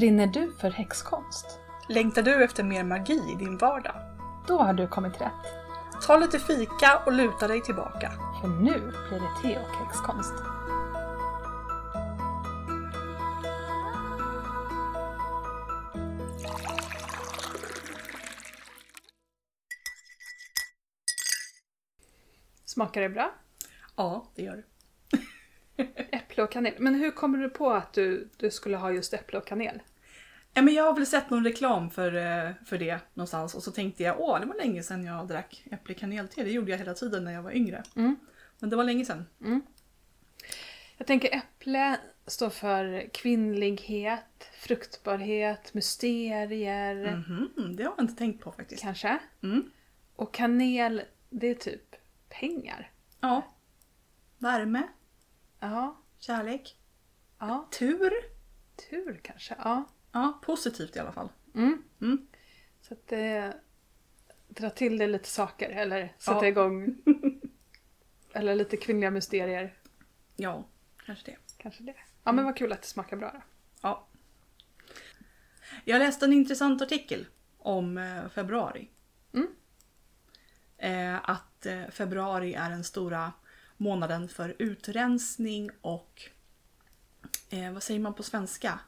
Brinner du för häxkonst? Längtar du efter mer magi i din vardag? Då har du kommit rätt. Ta lite fika och luta dig tillbaka. För nu blir det te och häxkonst. Smakar det bra? Ja, det gör du. Äpple och kanel. Men hur kommer du på att du, du skulle ha just äpple och kanel? Ja, men jag har väl sett någon reklam för, eh, för det någonstans och så tänkte jag åh det var länge sedan jag drack äpple-kanelte. Det gjorde jag hela tiden när jag var yngre. Mm. Men det var länge sedan. Jag tänker äpple står för kvinnlighet, fruktbarhet, mysterier Mhm, det har jag inte tänkt på faktiskt. kanske. Mm. Och kanel, det är typ pengar. Ja. Värme, Ja, kärlek, ja. tur. Tur kanske. Ja. Ja, positivt i alla fall. Mm. Mm. Så att det dra till det lite saker eller sätta Ja. igång. eller lite kvinnliga mysterier. Ja, kanske det. Kanske det. Ja men vad kul att det smakar bra då. Ja. Jag läste en intressant artikel om eh, februari. Mm. Eh, att eh, februari är den stora månaden för utrensning och eh, vad säger man på svenska?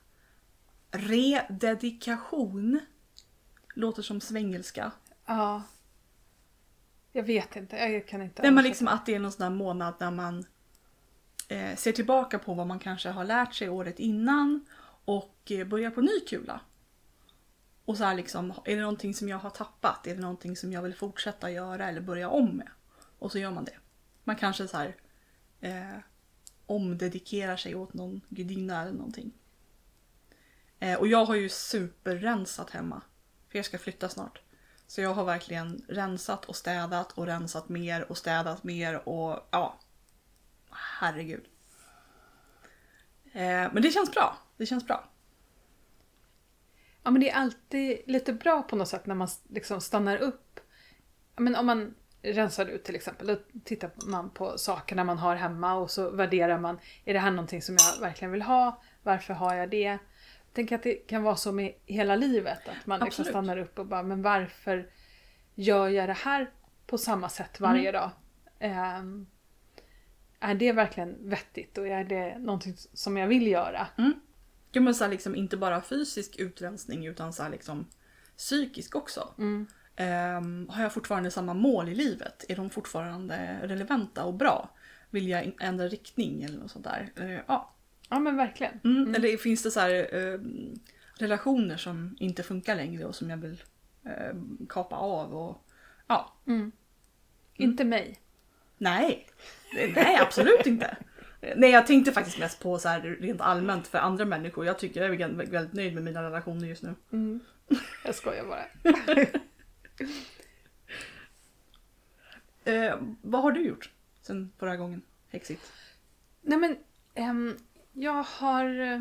Rededikation. Låter som svengelska. Ja. Jag vet inte, jag kan inte Nej, men liksom att det är någon sån där månad när man eh, ser tillbaka på vad man kanske har lärt sig året innan och eh, börjar på ny kula. Och så här liksom, är det någonting som jag har tappat? Är det någonting som jag vill fortsätta göra eller börja om med? Och så gör man det. Man kanske så här eh, omdedikerar sig åt någon gudinna eller någonting. Eh, och jag har ju superrensat hemma. För jag ska flytta snart. Så jag har verkligen rensat och städat och rensat mer och städat mer och ja. Herregud. Eh, men det känns bra. Det känns bra. Ja men det är alltid lite bra på något sätt när man liksom stannar upp. Men om man rensar ut till exempel, då tittar man på sakerna man har hemma och så värderar man, är det här någonting som jag verkligen vill ha? Varför har jag det? Tänker att det kan vara så med hela livet, att man liksom stannar upp och bara, men varför gör jag det här på samma sätt varje Mm. dag? Ehm, är det verkligen vettigt och är det någonting som jag vill göra? Ja, men så liksom inte bara fysisk utrensning utan så liksom psykisk också. Mm. Ehm, har jag fortfarande samma mål i livet? Är de fortfarande relevanta och bra? Vill jag ändra riktning eller något sånt där? Eh, ja. Ja men verkligen. Mm. Eller finns det så här ehm, relationer som inte funkar längre och som jag vill ehm, kapa av? Och, ja. Inte mig. Nej. Nej, absolut inte. Nej, jag tänkte faktiskt mest på så här rent allmänt för andra människor. Jag tycker jag är väldigt, nöjd med mina relationer just nu. Mm. Jag skojar bara. Eh, vad har du gjort sen förra gången? Häxigt. Nej men, ehm, jag har eh,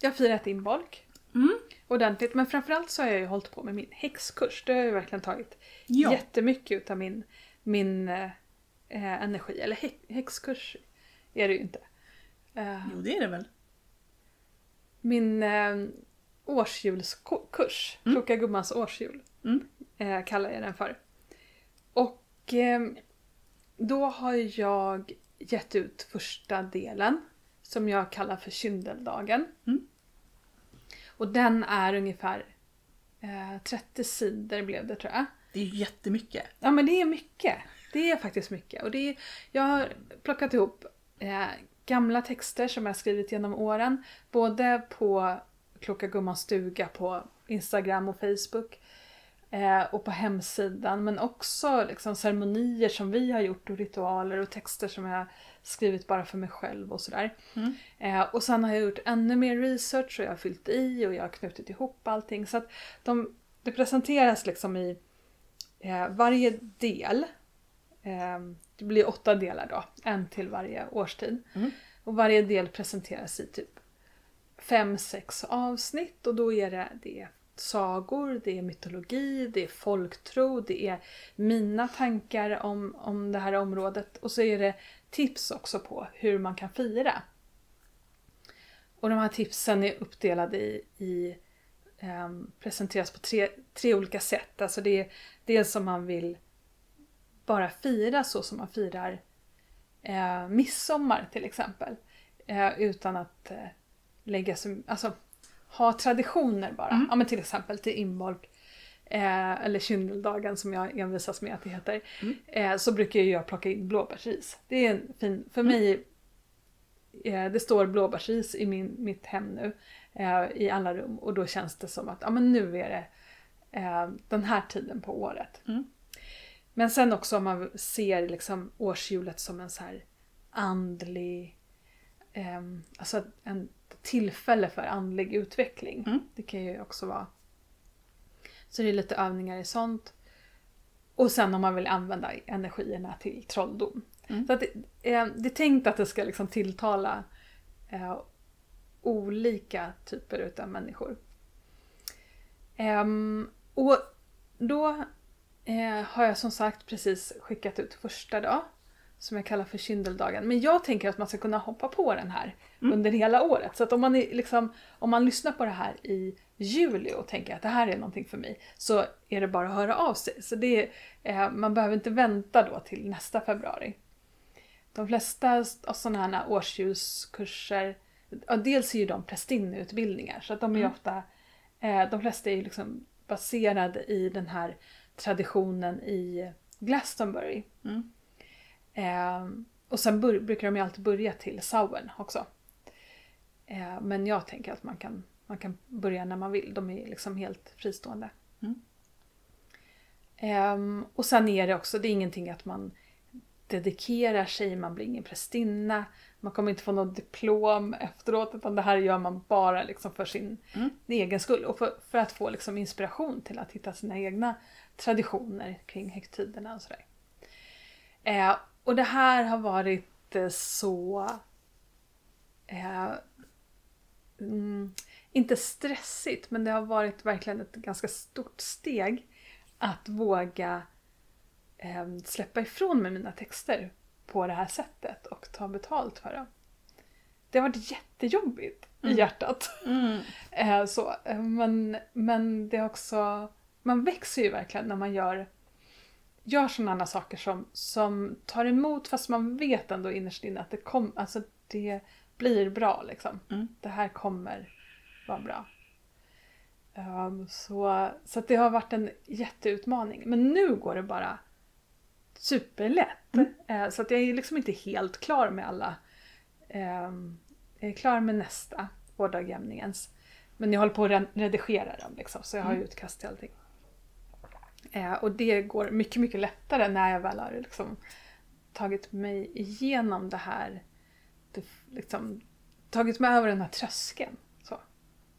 jag har firat in bolk. Mm. Ordentligt. Men framförallt så har jag ju hållit på med min häxkurs. Det har ju verkligen tagit Ja. jättemycket utav min, min eh, eh, energi. Eller hä, häxkurs är det ju inte. Eh, Jo, det är det väl. min eh, årsjulskurs, Kloka Gummans årsjul, Mm. eh, kallar jag den för. Och eh, då har jag gett ut första delen som jag kallar för kyndeldagen. Mm. Och den är ungefär eh, 30 sidor blev det tror jag. Det är ju jättemycket. Ja men det är mycket. Det är faktiskt mycket. Och det är, jag har plockat ihop eh, gamla texter som jag skrivit genom åren. Både på Kloka Gummans stuga på Instagram och Facebook. Eh, och på hemsidan. Men också liksom, ceremonier som vi har gjort och ritualer och texter som jag skrivit bara för mig själv och sådär. Mm. Eh, och sen har jag gjort ännu mer research och jag har fyllt i och jag har knutit ihop allting. Så att de, det presenteras liksom i eh, varje del. Eh, det blir åtta delar då, en till varje årstid. Mm. Och varje del presenteras i typ fem, sex avsnitt och då är det, det är sagor, det är mytologi, det är folktro, det är mina tankar om, om det här området och så är det tips också på hur man kan fira. och de här tipsen är uppdelade i, i ehm, presenteras på tre, tre olika sätt. Alltså det är dels om man vill bara fira så som man firar eh, midsommar till exempel. Eh, utan att eh, lägga sig, alltså ha traditioner bara. Mm. Ja men till exempel till inbolk eh, eller kyndeldagen som jag envisas med att det heter. Mm. Eh, så brukar jag plocka in blåbärsris. Det är en fin, för mig eh, det står blåbärsris i min, mitt hem nu eh, i alla rum och då känns det som att ja, men nu är det eh, den här tiden på året. Mm. Men sen också om man ser liksom årshjulet som en så här andlig, alltså en tillfälle för andlig utveckling. Mm. Det kan ju också vara. Så det är lite övningar i sånt. Och sen om man vill använda energierna till trolldom. Mm. Så att det, eh, det är tänkt att det ska liksom tilltala eh, olika typer utav människor. Ehm, och då eh, har jag som sagt precis skickat ut första dag som jag kallar för kyndeldagen. Men jag tänker att man ska kunna hoppa på den här Mm. under hela året. Så att om man, är liksom, om man lyssnar på det här i juli och tänker att det här är någonting för mig så är det bara att höra av sig. Så det är, eh, man behöver inte vänta då till nästa februari. De flesta av sådana här årsljuskurser, dels är ju de prästinneutbildningar så att de är Mm. ofta, eh, de flesta är ju liksom baserade i den här traditionen i Glastonbury. Mm. Eh, och sen brukar de ju alltid börja till Samhain också. Eh, men jag tänker att man kan, man kan börja när man vill. De är liksom helt fristående. Mm. Ehm, och sen är det också, det är ingenting att man dedikerar sig, man blir ingen prästinna, man kommer inte få något diplom efteråt utan det här gör man bara liksom för sin Mm. egen skull och för, för att få liksom inspiration till att hitta sina egna traditioner kring högtiderna och sådär. Eh, och det här har varit eh, så... Eh, mm, inte stressigt, men det har varit verkligen ett ganska stort steg att våga eh, släppa ifrån mig mina texter på det här sättet och ta betalt för dem. Det har varit jättejobbigt i Mm. hjärtat. Mm. Eh, så, eh, men, men det är också... Man växer ju verkligen när man gör, gör sådana saker som, som tar emot fast man vet ändå innerst inne att det, kom, alltså det blir bra. Liksom. Mm. Det här kommer vara bra. Ehm, så så det har varit en jätteutmaning. Men nu går det bara superlätt. Mm. Eh, så att jag är liksom inte helt klar med alla. ehm, jag är klar med nästa, vårdagjämningens. Men jag håller på att re- redigera dem liksom, så jag har Mm. utkast till allting. Eh, och det går mycket, mycket lättare när jag väl har liksom tagit mig igenom det här. Det, liksom, tagit mig över den här tröskeln.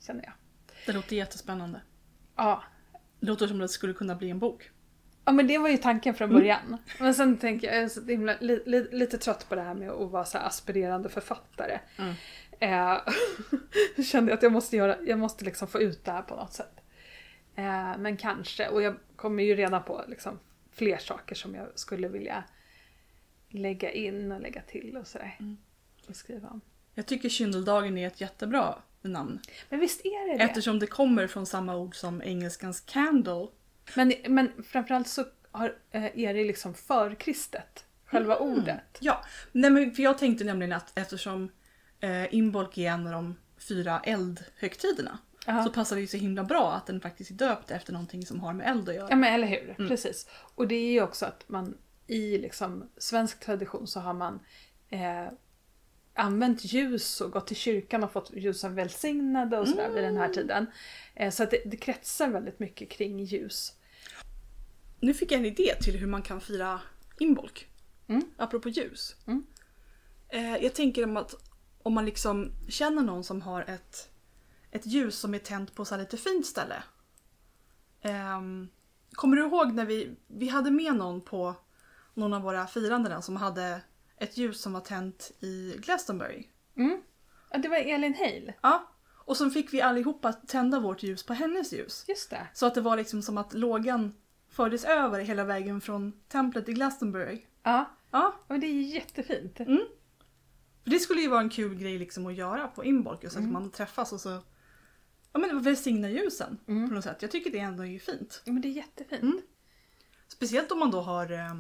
Känner jag. Det låter jättespännande. Ja. Det låter som att det skulle kunna bli en bok. ja, men det var ju tanken från Mm. början. Men sen tänker jag, jag är så himla, li, li, lite trött på det här med att vara så aspirerande författare. Mm. Eh, kände jag att jag måste, göra, jag måste liksom få ut det här på något sätt. Eh, men kanske, och jag kommer ju redan på liksom fler saker som jag skulle vilja lägga in och lägga till och sådär. Mm. Och skriva om. Jag tycker kyndeldagen är ett jättebra namn. Men visst är det det? Eftersom det kommer från samma ord som engelskans candle. Men, men framförallt så har, eh, är det liksom förkristet, själva Mm. ordet. Ja, nej men för jag tänkte nämligen att eftersom eh, Imbolc är en av de fyra eldhögtiderna Ja. så passar det ju så himla bra att den faktiskt är döpt efter någonting som har med eld att göra. Ja men eller hur, Mm. precis. Och det är ju också att man i liksom svensk tradition så har man eh, använt ljus och gått till kyrkan och fått ljusen välsignade och sådär vid den här tiden. Eh, så att det, det kretsar väldigt mycket kring ljus. Nu fick jag en idé till hur man kan fira Imbolc. Mm. Apropå ljus. Mm. Eh, jag tänker om att om man liksom känner någon som har ett, ett ljus som är tänt på så här lite fint ställe. Ehm, kommer du ihåg när vi, vi hade med någon på någon av våra firanden som hade ett ljus som var tänt i Glastonbury? Mm. Ja, det var Elin Hale. Ja. Och så fick vi allihopa tända vårt ljus på hennes ljus. Just det. Så att det var liksom som att lågan fördes över hela vägen från templet i Glastonbury. Ja, Ja, och det är jättefint. Mm. För det skulle ju vara en kul grej liksom att göra på Inbolk. Så att man träffas och så ja, men välsigna ljusen Mm. på något sätt. Jag tycker det ändå är fint. Ja, men det är jättefint. Mm. Speciellt om man då har eh,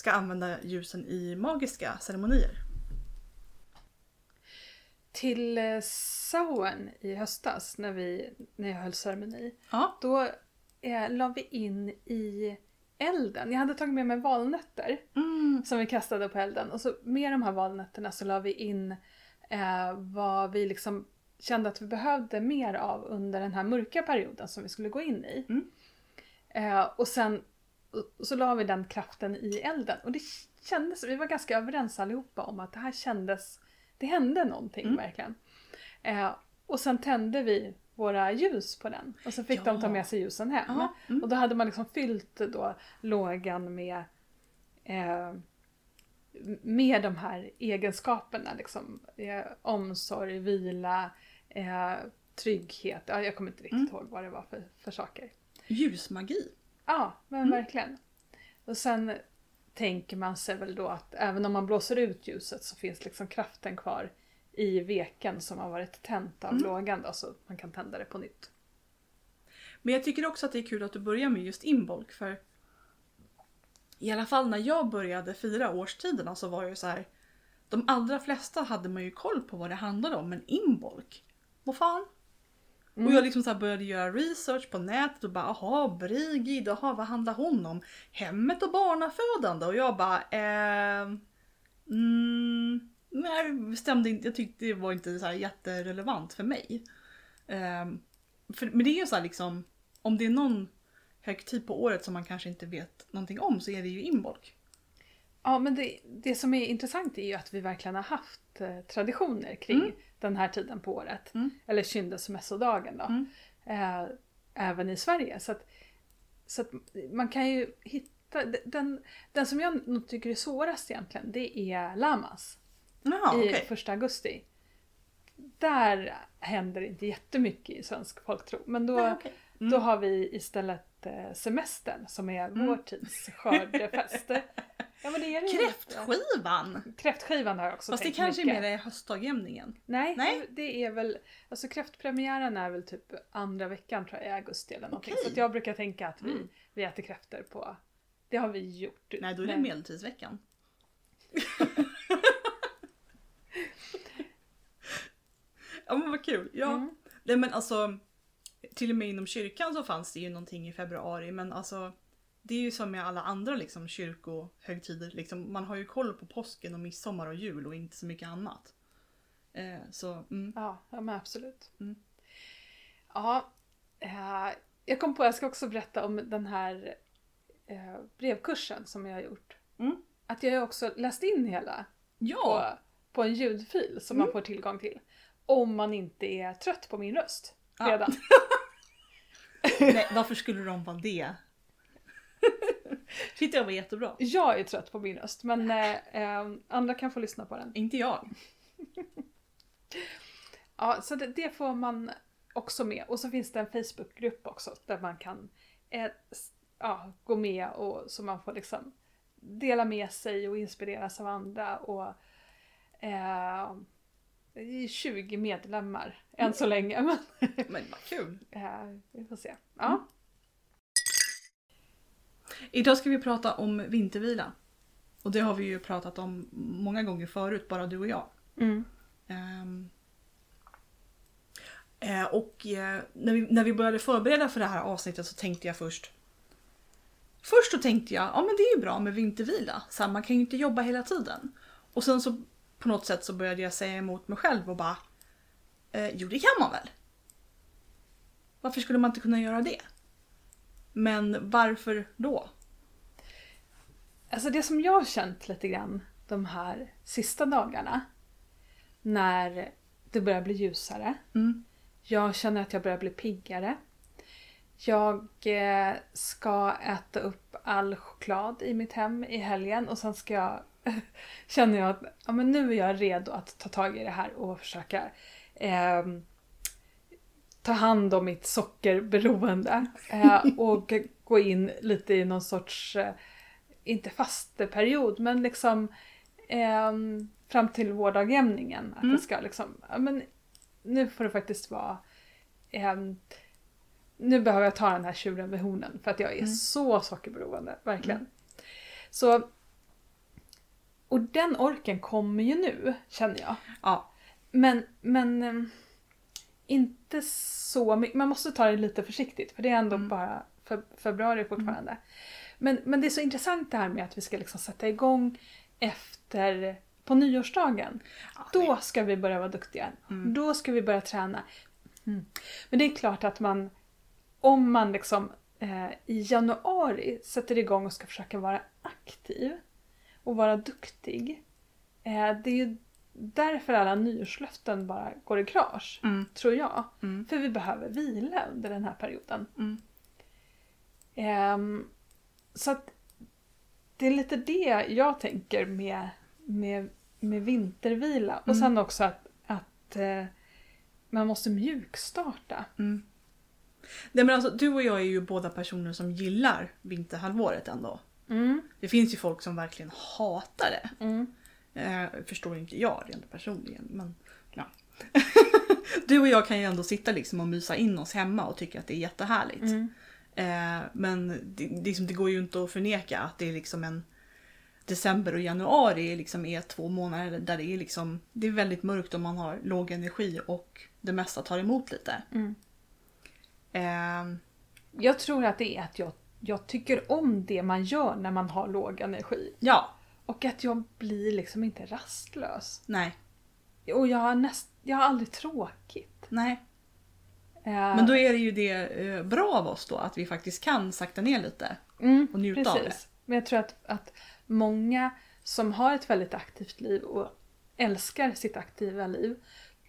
ska använda ljusen i magiska ceremonier. Till eh, Samhain i höstas när, vi, när jag höll ceremoni. Ja. Då eh, la vi in i elden. Jag hade tagit med mig valnötter Mm. som vi kastade på elden. Och så med de här valnötterna så la vi in eh, vad vi liksom kände att vi behövde mer av under den här mörka perioden som vi skulle gå in i. Mm. Eh, och sen och så la vi den kraften i elden. Och det kändes, vi var ganska överens allihopa om att det här kändes, det hände någonting Mm. verkligen. Eh, och sen tände vi våra ljus på den. Och så fick de ta Ja. med sig ljusen hem. Ja, mm. Och då hade man liksom fyllt då lågan med eh, med de här egenskaperna liksom. Eh, omsorg, vila, eh, trygghet. Ja, jag kommer inte riktigt Mm. ihåg vad det var för, för saker. Ljusmagi. Ja, men Mm. verkligen. Och sen tänker man sig väl då att även om man blåser ut ljuset så finns liksom kraften kvar i veken som har varit tänt av Mm. lågan då, så man kan tända det på nytt. Men jag tycker också att det är kul att du börjar med just Inbolk för i alla fall när jag började fira årstiderna så var det ju så här. De allra flesta hade man ju koll på vad det handlade om men Inbolk? Vad fan? Mm. Och jag liksom så började göra research på nätet och bara aha Brigid, aha vad handlar hon om? Hemmet och barnafödande och jag bara ehm... Mm, nej, stämde inte. Jag tyckte det var inte så här jätterelevant för mig. Ehm, för, men det är ju så här liksom, om det är någon högtid på året som man kanske inte vet någonting om så är det ju inbolk. Ja, men det, det som är intressant är ju att vi verkligen har haft eh, traditioner kring Mm. Den här tiden på året. Mm. Eller kyndelsmässodagen då. Mm. Eh, även i Sverige. Så att, så att man kan ju hitta, den, den som jag nog tycker är svårast egentligen, det är Lamas. Jaha, i okej. första augusti. Där händer inte jättemycket i svensk folktro. Men då, Nej, okej. Mm. då har vi istället semestern som är Mm. vår tids skördefest. ja, men det är det ju. Kräftskivan! Kräftskivan har jag också Fast det tänkt kanske mycket. är mer höstdagjämningen. Nej, Nej. det är väl, alltså kräftpremiären är väl typ andra veckan tror jag i augusti eller någonting. Okej. Så jag brukar tänka att vi, Mm. vi äter kräftor på, det har vi gjort. Nej, då är det Men- medeltidsveckan. ja men vad kul. Ja. Mm. Nej men alltså, till och med inom kyrkan så fanns det ju någonting i februari men alltså det är ju som med alla andra liksom kyrkohögtider. Liksom, man har ju koll på påsken och midsommar och jul och inte så mycket annat. Eh, så mm. Ja, ja men absolut. Mm. Ja, eh, jag kom på, jag ska också berätta om den här eh, brevkursen som jag har gjort. Mm. Att jag har också läst in hela Ja! på, på en ljudfil som Mm. man får tillgång till. Om man inte är trött på min röst. Redan. Nej, varför skulle de vara det? Tyckte jag var jättebra. Jag är trött på min röst men eh, eh, andra kan få lyssna på den. Inte jag. Ja, så det, det får man också med. Och så finns det en Facebookgrupp också där man kan eh, ja, gå med och så man får liksom dela med sig och inspireras av andra. Och, eh, det är 20 medlemmar än så länge. Men, Men vad kul. vi får se. Ja. Idag ska vi prata om vintervila. Och det har vi ju pratat om många gånger förut, bara du och jag. Mm. Eh, och eh, när, vi, när vi började förbereda för det här avsnittet så tänkte jag först Först så tänkte jag, ja men det är ju bra med vintervila. Så här, man kan ju inte jobba hela tiden. Och sen så på något sätt så började jag säga emot mig själv och bara eh, Jo det kan man väl? Varför skulle man inte kunna göra det? Men varför då? Alltså det som jag har känt lite grann de här sista dagarna när det börjar bli ljusare. Mm. Jag känner att jag börjar bli piggare. Jag eh, ska äta upp all choklad i mitt hem i helgen och sen ska jag känner jag att ja, men nu är jag redo att ta tag i det här och försöka eh, ta hand om mitt sockerberoende eh, och gå in lite i någon sorts, eh, inte fasteperiod men liksom eh, fram till vårdagjämningen. Att Mm. det ska liksom, ja, men nu får det faktiskt vara ehm, nu behöver jag ta den här tjuren vid hornen för att jag är Mm. så sockerberoende, verkligen. Så, och den orken kommer ju nu, känner jag. Ja. Men, men ehm, inte så mycket. Man måste ta det lite försiktigt för det är ändå Mm. bara fe- februari fortfarande. Men, men det är så intressant det här med att vi ska liksom sätta igång efter på nyårsdagen. Ja, Då ska vi börja vara duktiga. Mm. Då ska vi börja träna. Mm. Men det är klart att man, om man liksom eh, i januari sätter igång och ska försöka vara aktiv och vara duktig. Eh, det är ju därför alla nyårslöften bara går i krasch, Mm. tror jag. Mm. För vi behöver vila under den här perioden. Ehm, så att det är lite det jag tänker med, med, med vintervila. Och Mm. sen också att, att eh, man måste mjukstarta. Mm. Nej, men alltså, du och jag är ju båda personer som gillar vinterhalvåret ändå. Mm. Det finns ju folk som verkligen hatar det. Mm. Eh, förstår inte jag rent personligen. Men, ja. du och jag kan ju ändå sitta liksom och mysa in oss hemma och tycka att det är jättehärligt. Mm. Eh, men det, liksom, det går ju inte att förneka att det är liksom en December och januari liksom är två månader där det är liksom Det är väldigt mörkt och man har låg energi och det mesta tar emot lite. Mm. Eh, Jag tror att det är att jag, jag tycker om det man gör när man har låg energi. ja, Och att jag blir liksom inte rastlös. nej, Och jag har, näst, jag har aldrig tråkigt. nej. Eh, Men då är det ju det eh, bra av oss då att vi faktiskt kan sakta ner lite. Mm, och njuta av precis. Men jag tror att, att många som har ett väldigt aktivt liv och älskar sitt aktiva liv,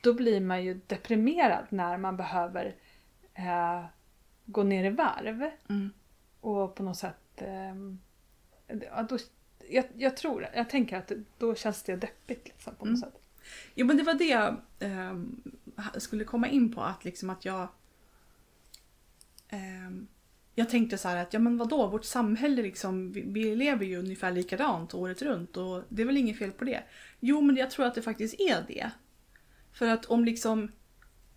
då blir man ju deprimerad när man behöver eh, gå ner i varv. Mm. Och på något sätt... Eh, då, jag, jag tror, jag tänker att då känns det deppigt liksom, på något Mm. sätt. Jo men det var det jag ehm, skulle komma in på att liksom att jag ehm, jag tänkte så här att ja men vadå vårt samhälle liksom vi, vi lever ju ungefär likadant året runt och det är väl inget fel på det. Jo men jag tror att det faktiskt är det. För att om liksom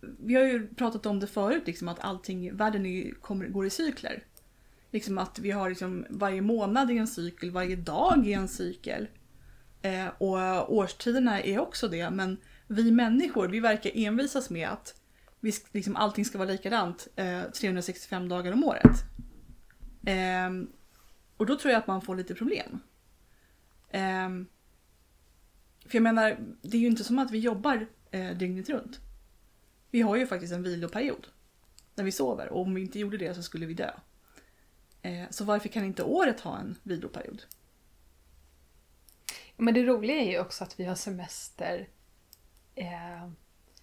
vi har ju pratat om det förut liksom att allting, världen är, kommer, går i cykler. Liksom att vi har liksom varje månad i en cykel, varje dag i en cykel. Eh, och årstiderna är också det, men vi människor vi verkar envisas med att vi, liksom, allting ska vara likadant eh, 365 dagar om året. Eh, och då tror jag att man får lite problem. Ehm, för jag menar, det är ju inte som att vi jobbar eh, dygnet runt. Vi har ju faktiskt en viloperiod när vi sover och om vi inte gjorde det så skulle vi dö. Eh, så varför kan inte året ha en viloperiod? Men det roliga är ju också att vi har semester. Eh,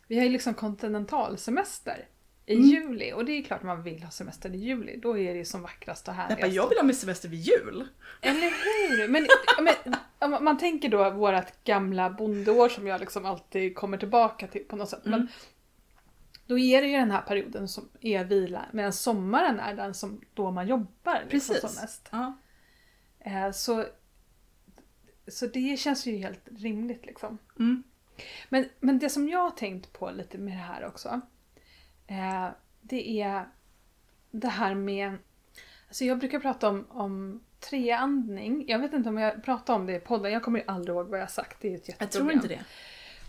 vi har ju liksom kontinentalsemester i Mm. juli. Och det är klart man vill ha semester i juli. Då är det ju som vackrast och härligast. men jag vill ha min semester vid jul. Eller hur? Men, men om man tänker då vårt gamla bondeår som jag liksom alltid kommer tillbaka till på något sätt. Men Mm. Då är det ju den här perioden som är vila. Medan sommaren är den som då man jobbar liksom Precis. som mest. Ja. Eh, så, så det känns ju helt rimligt liksom. Mm. Men, men det som jag har tänkt på lite med det här också. Eh, det är det här med... Alltså jag brukar prata om, om treandning. Jag vet inte om jag pratar om det i podden. Jag kommer ju aldrig ihåg vad jag har sagt. Det är ett Jag jätteproblem. tror inte det.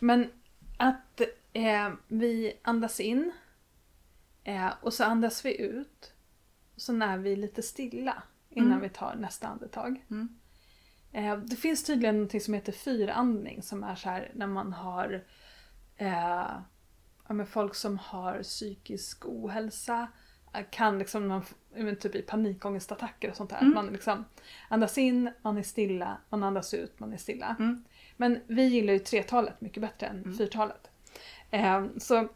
Men att eh, vi andas in eh, och så andas vi ut. Och så är vi lite stilla innan Mm. vi tar nästa andetag. Mm. Eh, det finns tydligen något som heter fyrandning som är så här när man har eh, ja, men folk som har psykisk ohälsa eh, kan liksom man, typ i panikångestattacker och sånt där. Mm. Man liksom andas in, man är stilla, man andas ut, man är stilla. Mm. Men vi gillar ju tretalet mycket bättre än Mm. fyrtalet. Eh, så,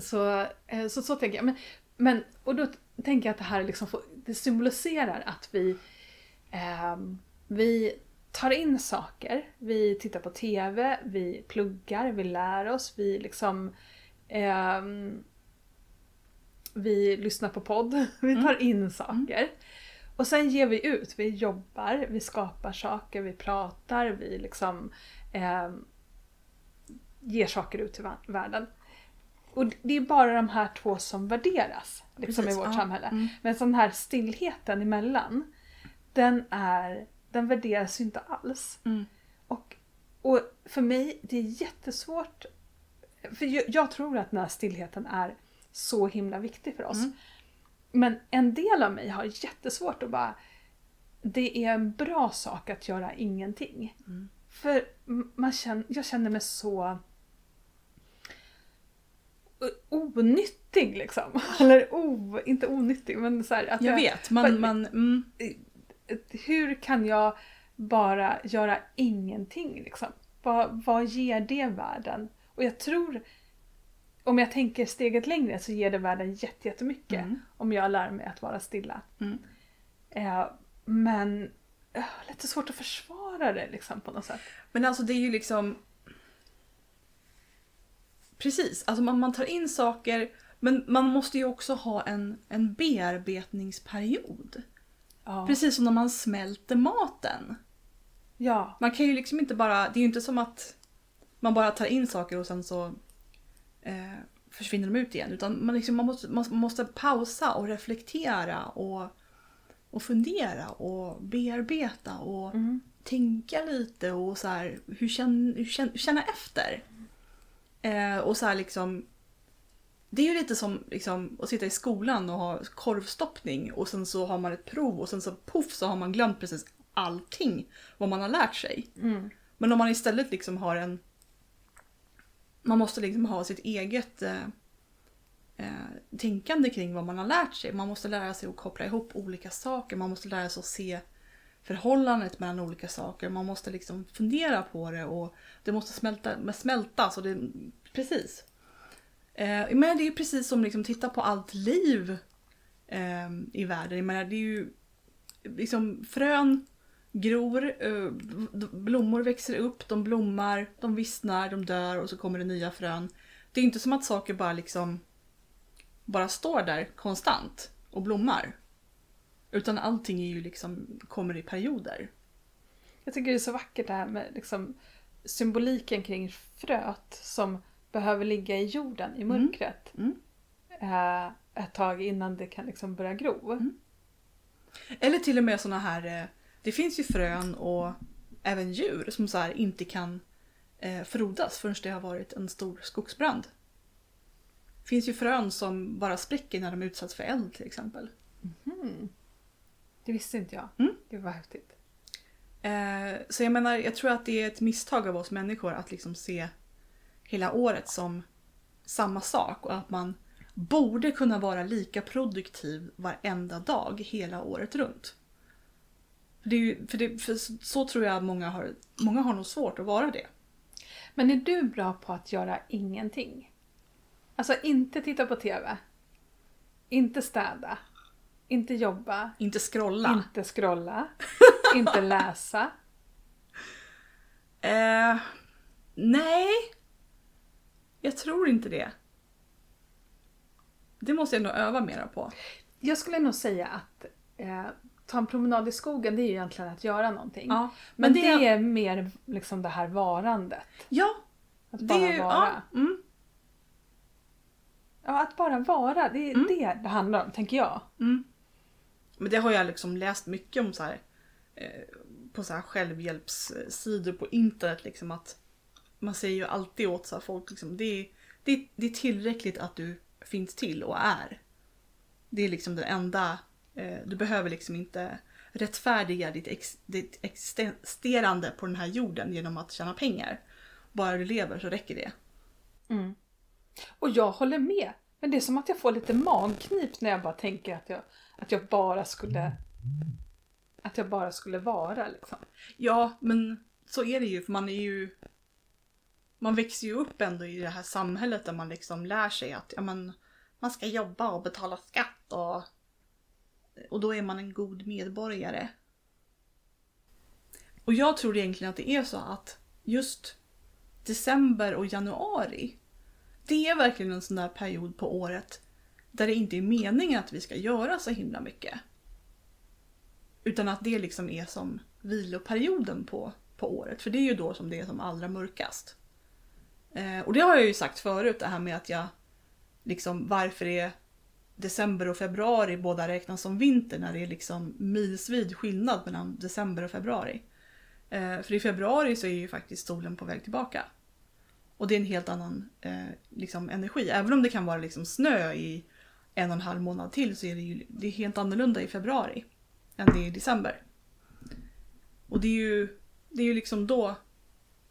så, eh, så så tänker jag. Men, men, och då tänker jag att det här liksom får, det symboliserar att vi, ehm, vi tar in saker. Vi tittar på TV, vi pluggar, vi lär oss, vi liksom ehm, vi lyssnar på podd, vi tar in saker. Och sen ger vi ut, vi jobbar, vi skapar saker, vi pratar, vi liksom eh, ger saker ut till vär- världen. Och det är bara de här två som värderas liksom, i Precis, vårt ja. samhälle. Mm. Men sån här stillheten emellan, den, är, den värderas ju inte alls. Mm. Och, och för mig, det är jättesvårt. För jag, jag tror att den här stillheten är så himla viktig för oss. Mm. Men en del av mig har jättesvårt att bara... Det är en bra sak att göra ingenting. Mm. För man känner, jag känner mig så onyttig liksom. Eller o, inte onyttig men så här, att Jag vet, man... man mm. hur kan jag bara göra ingenting liksom? Vad, vad ger det världen? Och jag tror, om jag tänker steget längre så ger det världen jätte- jättemycket Mm. om jag lär mig att vara stilla. Mm. Eh, men eh, lite svårt att försvara det liksom på något sätt. Men alltså det är ju liksom... Precis, alltså man, man tar in saker men man måste ju också ha en, en bearbetningsperiod. Ja. Precis som när man smälter maten. ja. Man kan ju liksom inte bara, det är ju inte som att man bara tar in saker och sen så eh, försvinner de ut igen. Utan man, liksom, man, måste, man måste pausa och reflektera och, och fundera och bearbeta och Mm. tänka lite och så här, hur känn, hur känn, känna efter. Eh, och så här liksom det är ju lite som liksom, att sitta i skolan och ha korvstoppning och sen så har man ett prov och sen så poff så har man glömt precis allting vad man har lärt sig. Mm. Men om man istället liksom har en... Man måste liksom ha sitt eget eh, eh, tänkande kring vad man har lärt sig. Man måste lära sig att koppla ihop olika saker. Man måste lära sig att se förhållandet mellan olika saker. Man måste liksom fundera på det och det måste smälta, smältas. Och det, precis. Eh, men det är precis som liksom titta på allt liv eh, i världen. Menar, det är ju liksom frön gror, eh, blommor växer upp, de blommar, de vissnar, de dör och så kommer det nya frön. Det är inte som att saker bara liksom bara står där konstant och blommar. Utan allting är ju liksom, kommer i perioder. Jag tycker det är så vackert det här med liksom, symboliken kring fröet som behöver ligga i jorden, i mörkret. Mm. Eh, ett tag innan det kan liksom börja gro. Mm. Eller till och med såna här, eh, det finns ju frön och även djur som så inte kan eh, frodas förrän det har varit en stor skogsbrand. Det finns ju frön som bara spricker när de utsätts för eld till exempel. Mm. Det visste inte jag. Mm. Det var häftigt. Eh, så jag menar, jag tror att det är ett misstag av oss människor att liksom se hela året som samma sak och att man borde kunna vara lika produktiv varenda dag hela året runt. För, ju, för, det, för så tror jag många har, många har nog svårt att vara det. Men är du bra på att göra ingenting? Alltså inte titta på TV. Inte städa. Inte jobba. Inte scrolla. Inte scrolla. inte läsa. Eh, nej. Jag tror inte det. Det måste jag nog öva mera på. Jag skulle nog säga att eh, ta en promenad i skogen det är ju egentligen att göra någonting. Ja, Men det, är mer liksom det här varandet. Ja, Att det bara ju... vara. Ja, mm, Ja, att bara vara. Det är Mm. det det handlar om, tänker jag. mm. Men det har jag liksom läst mycket om så här, eh, på så här självhjälpssidor på internet. Liksom att man säger ju alltid åt så här folk liksom, det är, det, är, det är tillräckligt att du finns till och är. Det är liksom det enda, eh, du behöver liksom inte rättfärdiga ditt, ex, ditt existerande på den här jorden genom att tjäna pengar. Bara du lever så räcker det. Mm. Och jag håller med. Men det är som att jag får lite magknip när jag bara tänker att jag, att jag bara skulle att jag bara skulle vara liksom. Ja, men så är det ju för man är ju man växer ju upp ändå i det här samhället där man liksom lär sig att ja, man, man ska jobba och betala skatt och, och då är man en god medborgare. Och jag tror egentligen att det är så att just december och januari det är verkligen en sån där period på året där det inte är meningen att vi ska göra så himla mycket. Utan att det liksom är som viloperioden på, på året. För det är ju då som det är som allra mörkast. Eh, och det har jag ju sagt förut det här med att jag liksom varför är december och februari båda räknas som vinter när det är liksom milsvid skillnad mellan december och februari. Eh, för i februari så är ju faktiskt solen på väg tillbaka. Och det är en helt annan eh, liksom energi. Även om det kan vara liksom snö i en och en halv månad till så är det ju det är helt annorlunda i februari än det är i december. Och det är ju, det är ju liksom då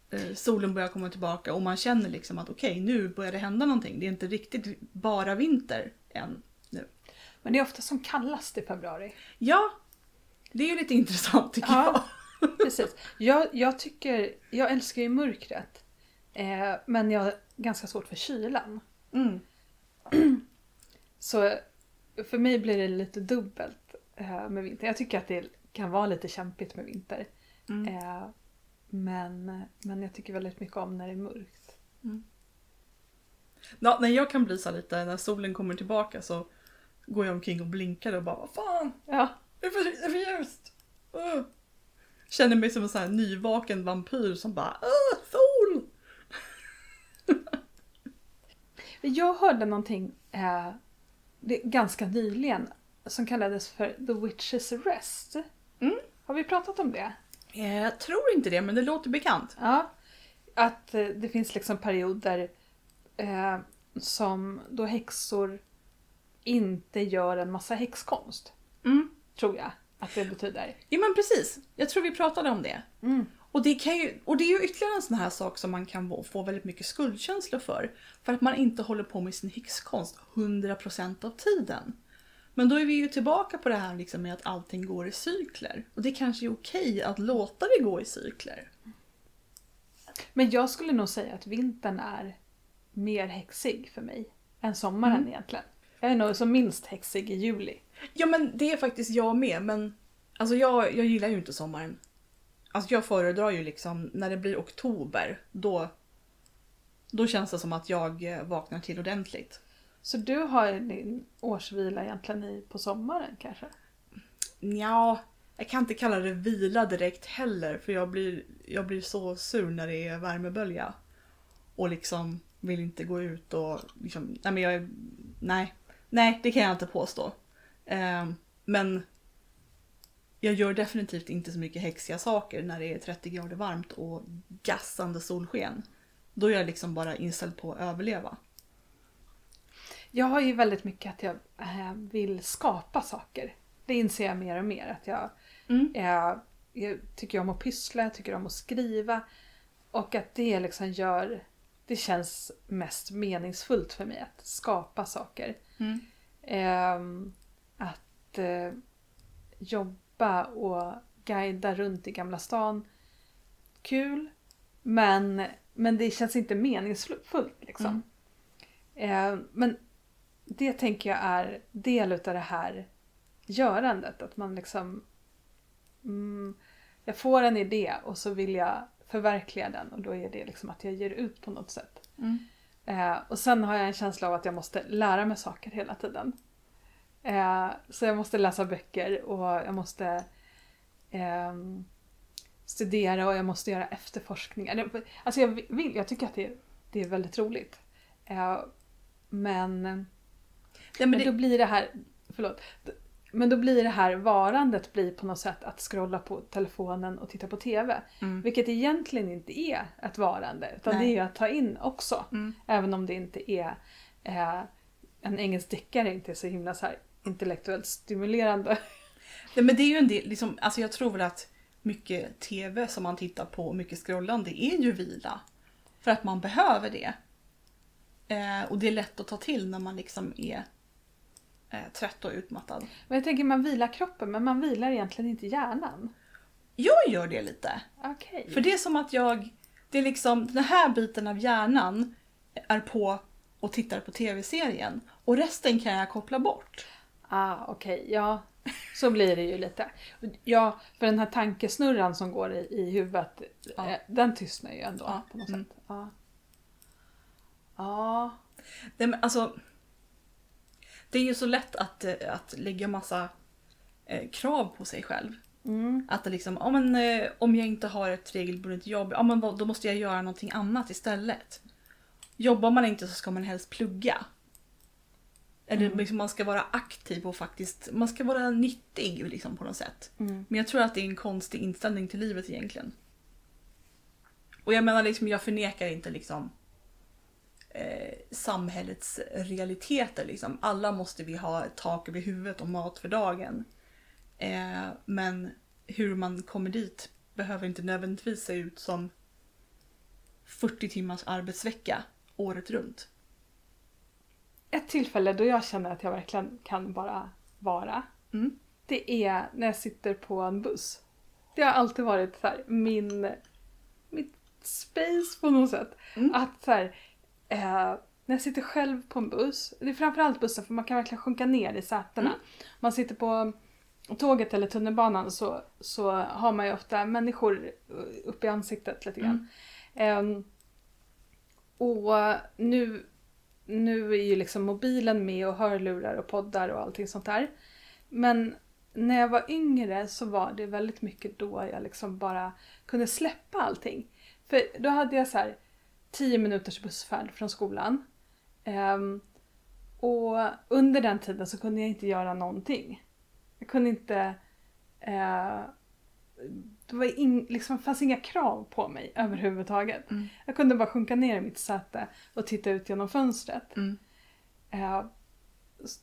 eh, solen börjar komma tillbaka och man känner liksom att okej, nu börjar det hända någonting. Det är inte riktigt bara vinter än nu. Men det är ofta som kallast i februari. Ja, det är ju lite intressant tycker Ja. jag. Precis. Jag, jag tycker, jag älskar ju mörkret. Eh, men jag har ganska svårt för kylan. Mm. Så för mig blir det lite dubbelt eh, med vinter. Jag tycker att det kan vara lite kämpigt med vinter. Mm. Eh, men, men jag tycker väldigt mycket om när det är mörkt. Ja, när jag kan bli så lite, när solen kommer tillbaka så går jag omkring och blinkar och bara vad fan, Ja, det är för, det är för ljust. Uh. Känner mig som en sån här nyvaken vampyr som bara uh, sol! Jag hörde någonting eh, det, ganska nyligen som kallades för The Witch's Rest. Mm. Har vi pratat om det? Jag tror inte det men det låter bekant. Ja. Att eh, det finns liksom perioder eh, som då häxor inte gör en massa häxkonst. Mm. Tror jag att det betyder. Ja men precis, jag tror vi pratade om det. Mm. Och det, kan ju, och det är ju ytterligare en sån här sak som man kan få- väldigt mycket skuldkänslor för. För att man inte håller på med sin häxkonst 100% av tiden. Men då är vi ju tillbaka på det här liksom med att allting går i cykler. Och det kanske är okej att låta det gå i cykler. Men jag skulle nog säga att vintern är mer häxig för mig än sommaren Mm. egentligen. Jag är nog som minst häxig i juli. Ja men det är faktiskt jag med men alltså jag, jag gillar ju inte sommaren. Alltså jag föredrar ju liksom när det blir oktober då då känns det som att jag eh, vaknar till ordentligt. Så du har din årsvila egentligen i, på sommaren kanske? Ja, jag kan inte kalla det vila direkt heller för jag blir, jag blir så sur när det är värmebölja. Och liksom vill inte gå ut och liksom, nej men jag nej, nej det kan jag inte påstå. Ehm, men jag gör definitivt inte så mycket häxiga saker när det är 30 grader varmt och gassande solsken. Då är jag liksom bara inställd på att överleva. Jag har ju väldigt mycket att jag eh, vill skapa saker. Det inser jag mer och mer. Att jag, Mm. eh, jag tycker om att pyssla, jag tycker om att skriva. Och att det liksom gör... Det känns mest meningsfullt för mig att skapa saker. Mm. Ehm, att eh, jobba och guida runt i Gamla stan. Kul. Men, men det känns inte meningsfullt liksom. Ehm, men det tänker jag är del utav det här görandet. Att man liksom... Mm, jag får en idé och så vill jag förverkliga den och då är det liksom att jag ger ut på något sätt. Mm. Eh, och sen har jag en känsla av att jag måste lära mig saker hela tiden. Eh, så jag måste läsa böcker och jag måste ehm, studera och jag måste göra efterforskningar. Alltså jag vill, jag tycker att det, det är väldigt roligt. Eh, men, Nej, men, men det, då blir det här, förlåt. Men då blir det här varandet blir på något sätt att scrolla på telefonen och titta på TV. mm. Vilket egentligen inte är ett varande utan Nej. det är att ta in också. Mm. Även om det inte är eh, en engelsk deckare inte är så himla så här intellektuellt stimulerande. Nej, men det är ju en del, liksom, alltså jag tror väl att mycket TV som man tittar på och mycket scrollande är ju vila. För att man behöver det. Eh, och det är lätt att ta till när man liksom är eh, trött och utmattad. Men jag tänker man vilar kroppen men man vilar egentligen inte hjärnan. Jag gör det lite. Okej. För det är som att jag, det är liksom den här biten av hjärnan är på och tittar på tv-serien. Och resten kan jag koppla bort. Ah, okej, ja. Så blir det ju lite. Ja, för den här tankesnurran som går i, i huvudet, Ja. eh, den tystnar ju ändå Ja, på något mm. sätt. Ja. Ja. Nej, men alltså, det är ju så lätt att, eh, att lägga massa eh, krav på sig själv. Mm. Att det liksom, ja, men, eh, om jag inte har ett regelbundet jobb, ja, men då måste jag göra någonting annat istället. Jobbar man inte så ska man helst plugga. Eller Mm. liksom, man ska vara aktiv och faktiskt, man ska vara nyttig liksom, på något sätt. Mm. Men jag tror att det är en konstig inställning till livet egentligen. Och jag menar liksom, jag förnekar inte liksom eh, samhällets realiteter liksom. Alla måste vi ha tak över huvudet och mat för dagen. Eh, men hur man kommer dit behöver inte nödvändigtvis se ut som 40 timmars arbetsvecka året runt. Ett tillfälle då jag känner att jag verkligen kan bara vara. Mm. Det är när jag sitter på en buss. Det har alltid varit så här, min, mitt space på något sätt. Mm. Att så här, eh, när jag sitter själv på en buss, det är framförallt bussen för man kan verkligen sjunka ner i sätena. Mm. Man sitter på tåget eller tunnelbanan så, så har man ju ofta människor uppe i ansiktet lite grann. Ehm, och nu, nu är ju liksom mobilen med och hörlurar och poddar och allting sånt där. Men när jag var yngre så var det väldigt mycket då jag liksom bara kunde släppa allting. För då hade jag så här 10 minuters bussfärd från skolan. Um, och under den tiden så kunde jag inte göra någonting. Jag kunde inte... Eh, det var in, liksom, fanns inga krav på mig överhuvudtaget. Mm. Jag kunde bara sjunka ner i mitt säte och titta ut genom fönstret. Mm. Eh,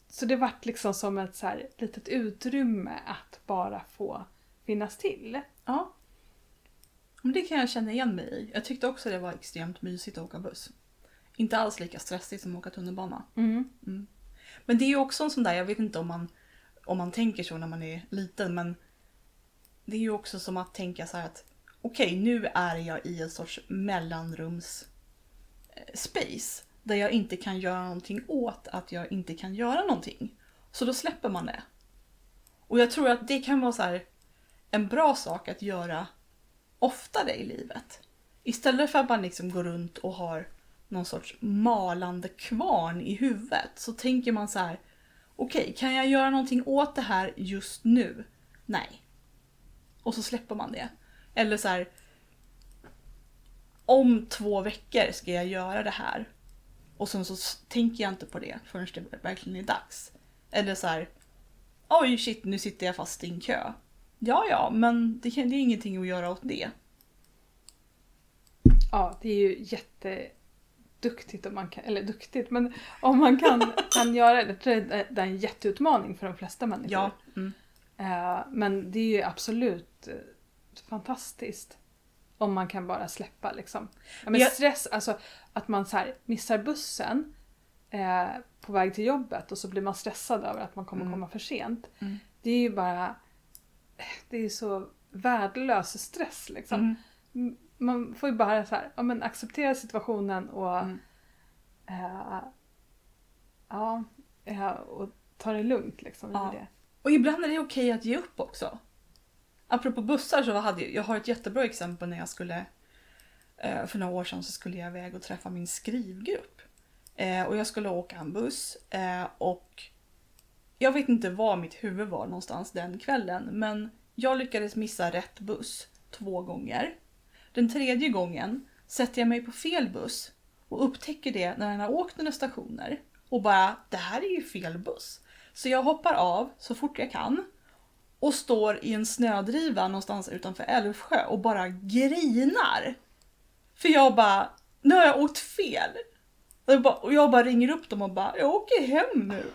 så det vart liksom som ett så här litet utrymme att bara få finnas till. Ja. Men det kan jag känna igen mig i. Jag tyckte också det var extremt mysigt att åka buss. Inte alls lika stressigt som att åka tunnelbana. Mm. Men det är ju också en sån där, jag vet inte om man, om man tänker så när man är liten, men det är ju också som att tänka så här att okej, nu är jag i en sorts mellanrums eh, space där jag inte kan göra någonting åt att jag inte kan göra någonting. Så då släpper man det. Och jag tror att det kan vara så här en bra sak att göra oftare i livet. Istället för att man liksom går runt och har någon sorts malande kvarn i huvudet så tänker man så här. Okej, kan jag göra någonting åt det här just nu? Nej. Och så släpper man det. Eller så här. Om två veckor ska jag göra det här. Och sen så tänker jag inte på det förrän det verkligen är dags. Eller så här. Oj shit, nu sitter jag fast i en kö. Ja, ja, men det, kan- det är ingenting att göra åt det. Ja, det är ju jätteduktigt om man kan, eller duktigt, men om man kan, kan göra det. Jag tror Det det är en jätteutmaning för de flesta människor. Ja. Mm. Eh, men det är ju absolut eh, fantastiskt. Om man kan bara släppa liksom. Ja, men stress, alltså att man så missar bussen eh, på väg till jobbet och så blir man stressad över att man kommer Mm. komma för sent. Mm. Det är ju bara, det är så värdelös stress liksom. Mm. Man får ju bara så här, ja, men acceptera situationen och Mm. eh, ja, eh, och ta det lugnt liksom. i Ja. det. Och ibland är det okej att ge upp också. Apropå bussar så hade jag, jag har ett jättebra exempel när jag skulle eh, för några år sedan så skulle jag iväg och träffa min skrivgrupp. Eh, och jag skulle åka en buss eh, och jag vet inte var mitt huvud var någonstans den kvällen men jag lyckades missa rätt buss två gånger. Den tredje gången sätter jag mig på fel buss och upptäcker det när den har åkt några stationer och bara det här är ju fel buss. Så jag hoppar av så fort jag kan och står i en snödriva någonstans utanför Älvsjö och bara grinar. För jag bara, nu har jag åkt fel. Och jag bara, och jag bara ringer upp dem och bara, jag åker hem nu.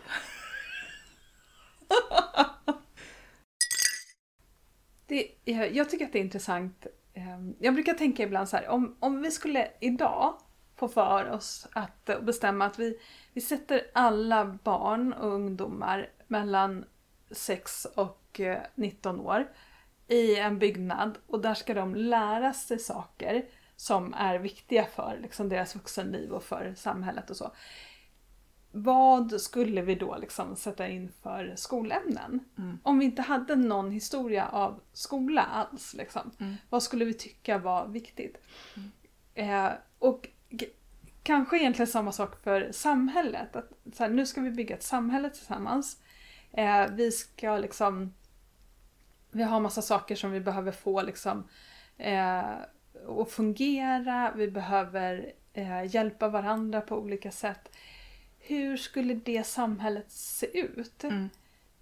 Det, jag, jag tycker att det är intressant. Ehm, jag brukar tänka ibland så här, om, om vi skulle idag få för oss att eh, bestämma att vi, vi sätter alla barn och ungdomar mellan 6 och eh, 19 år i en byggnad och där ska de lära sig saker som är viktiga för liksom, deras vuxenliv och för samhället och så. Vad skulle vi då liksom sätta in för skolämnen? Mm. Om vi inte hade någon historia av skola alls, liksom, Mm. vad skulle vi tycka var viktigt? Eh, och kanske egentligen samma sak för samhället. Att, så här, nu ska vi bygga ett samhälle tillsammans. Eh, vi ska liksom vi har massa saker som vi behöver få liksom eh, att fungera. Vi behöver eh, hjälpa varandra på olika sätt. Hur skulle det samhället se ut? Mm.